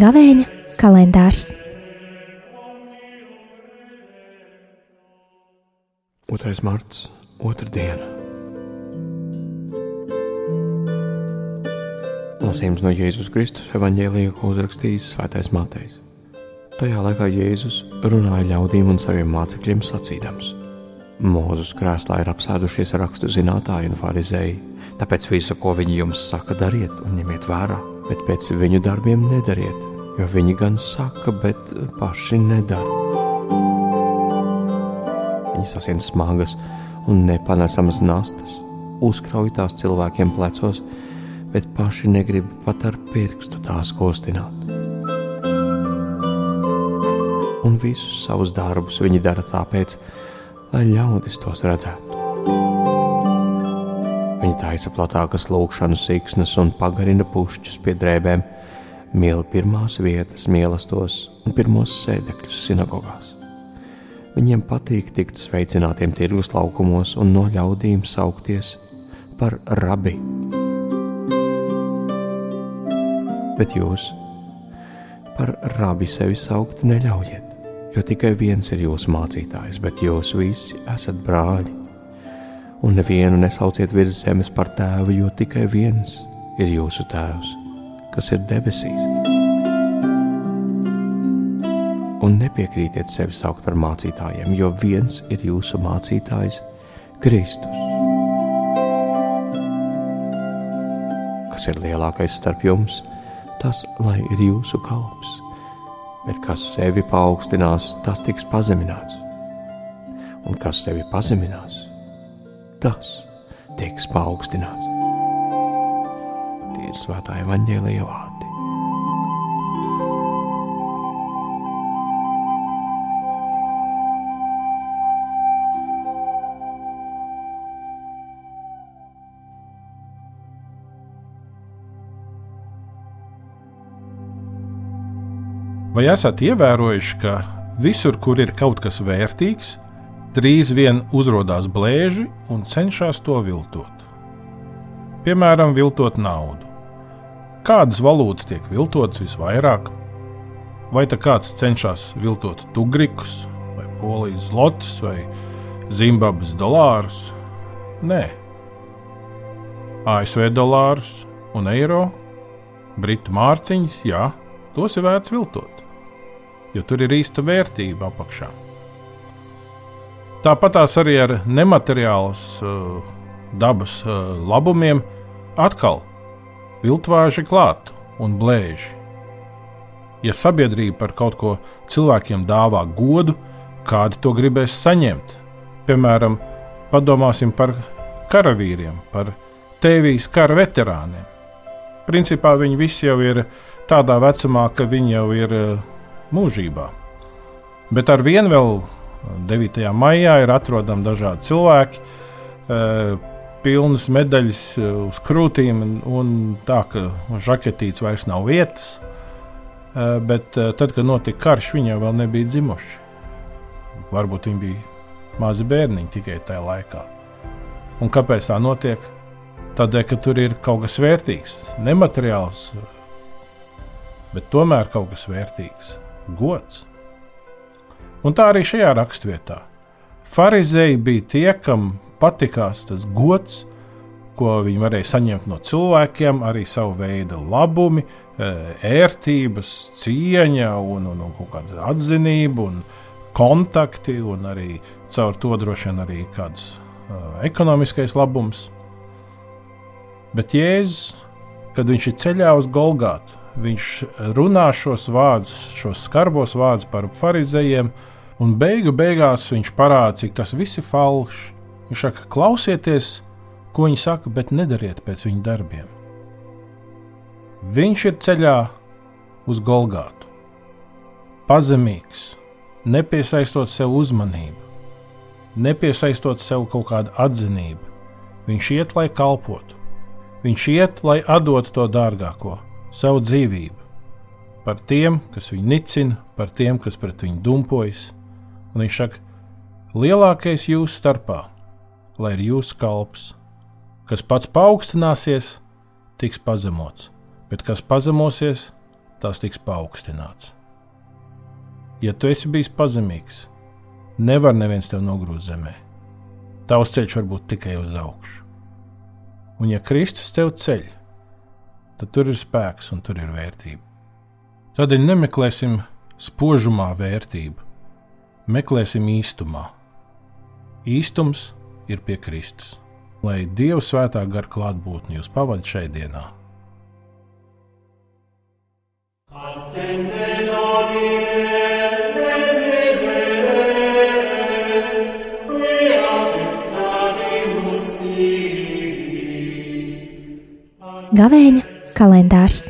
Gavēņa kalendārs 2. marts, otrā diena. Lasījums no Jēzus Kristus evanģēlija, ko uzrakstījis Svētais Matejs. Tajā laikā Jēzus runāja ļaudīm un saviem mācekļiem sacīdams: Mūzus krēslā ir apsēdušies rakstu zinātāji un farizēji, tāpēc visu, ko viņi jums saka, dariet un ņemiet vērā, bet pēc viņu darbiem nedariet, jo viņi gan saka, bet paši nedara. Viņi sasien smagas un nepanesamas nastas, uzkrauj tās cilvēkiem plecos, bet paši negrib pat ar pirkstu tās kustināt un visus savus darbus viņi dara tāpēc, lai ļaudis tos redzētu. Viņi taisa platākas lūkšanu siksnas un pagarina pušķus pie drēbēm, mīl pirmās vietas mīlestos un pirmos sēdekļus sinagogās. Viņiem patīk tikt sveicinātiem tirgus laukumos un no ļaudīm saukties par rabi. Bet jūs par rabi sevi saukt neļaujiet jo tikai viens ir jūsu mācītājs, bet jūs visi esat brāļi. Un nevienu nesauciet virs zemes par tēvu, jo tikai viens ir jūsu tēvs, kas ir debesīs. Un nepiekrītiet sevi saukt par mācītājiem, jo viens ir jūsu mācītājs, Kristus. Kas ir lielākais starp jums, tas lai ir jūsu kalps bet kas sevi paaugstinās, tas tiks pazemināts. Un kas sevi pazeminās, tas tiks paaugstināts. Tie ir svētā evaņģēlīja Vai esat ievērojuši, ka visur, kur ir kaut kas vērtīgs, drīz vien uzrādās blēži un cenšas to viltot? Piemēram, viltot naudu. Kādas valūtas tiek viltotas visvairāk? Vai tā kāds cenšas viltot tugrikus, vai polijas zlotus, vai zimbabves dolārus? Nē, ASV dolārus un eiro, britu mārciņas, jā, tos ir vērts viltot jo tur ir īsta vērtība apakšā. Tāpat arī ar nemateriālas uh, dabas uh, labumiem atkal viltvāži klāt un blēži. Ja sabiedrība par kaut ko cilvēkiem dāvā godu, kādi to gribēs saņemt? Piemēram, padomāsim par karavīriem, par tēvijas kara veterāniem. Principā viņi visi jau ir tādā vecumā, ka viņi jau ir uh, mūžībā. Bet ar vienu vēl 9. maijā ir atrodami dažādi cilvēki, e, pilnas medaļas e, uz krūtīm, un tā, ka žaketīts vairs nav vietas. E, bet tad, kad notika karš, viņi jau nebija dzimuši. Varbūt viņi bija mazi bērniņi tikai tajā laikā. Un kāpēc tā notiek? Tādēļ, ka tur ir kaut kas vērtīgs, nemateriāls, bet tomēr kaut kas vērtīgs gods. Un tā arī šajā raksturvietā. Pharizēji bija tie, kam patikās tas gods, ko viņi varēja saņemt no cilvēkiem, arī savu veidu labumi, e, ērtības, cieņa un, un, un kaut kāda atzinība un kontakti, un arī caur to droši vien arī kāds uh, ekonomiskais labums. Bet Jēzus, kad viņš ir ceļā uz Golgātu, viņš runā šos vārdus, šos skarbos vārdus par farizējiem, un beigu beigās viņš parāda, cik tas viss ir falšs. Viņš saka, klausieties, ko viņi saka, bet nedariet pēc viņu darbiem. Viņš ir ceļā uz Golgātu, pazemīgs, nepiesaistot sev uzmanību, nepiesaistot sev kaut kādu atzinību. Viņš iet, lai kalpotu, viņš iet, lai atdotu to dārgāko savu dzīvību, par tiem, kas viņu nicina, par tiem, kas pret viņu dumpojas, Un viņš saka, lielākais jūsu starpā, lai ir jūsu kalps, kas pats paaugstināsies, tiks pazemots, bet kas pazemosies, tas tiks paaugstināts. Ja tu esi bijis pazemīgs, nevar neviens tevi nogrūst zemē. Tavs ceļš var būt tikai uz augšu. Un ja Kristus tev ceļ, tad tur ir spēks un tur ir vērtība. Tādēļ nemeklēsim spožumā vērtību, meklēsim īstumā. Īstums ir pie Kristus. Lai Dieva svētā gara klātbūtne jūs pavada šai dienā. Gavēņa kalendārs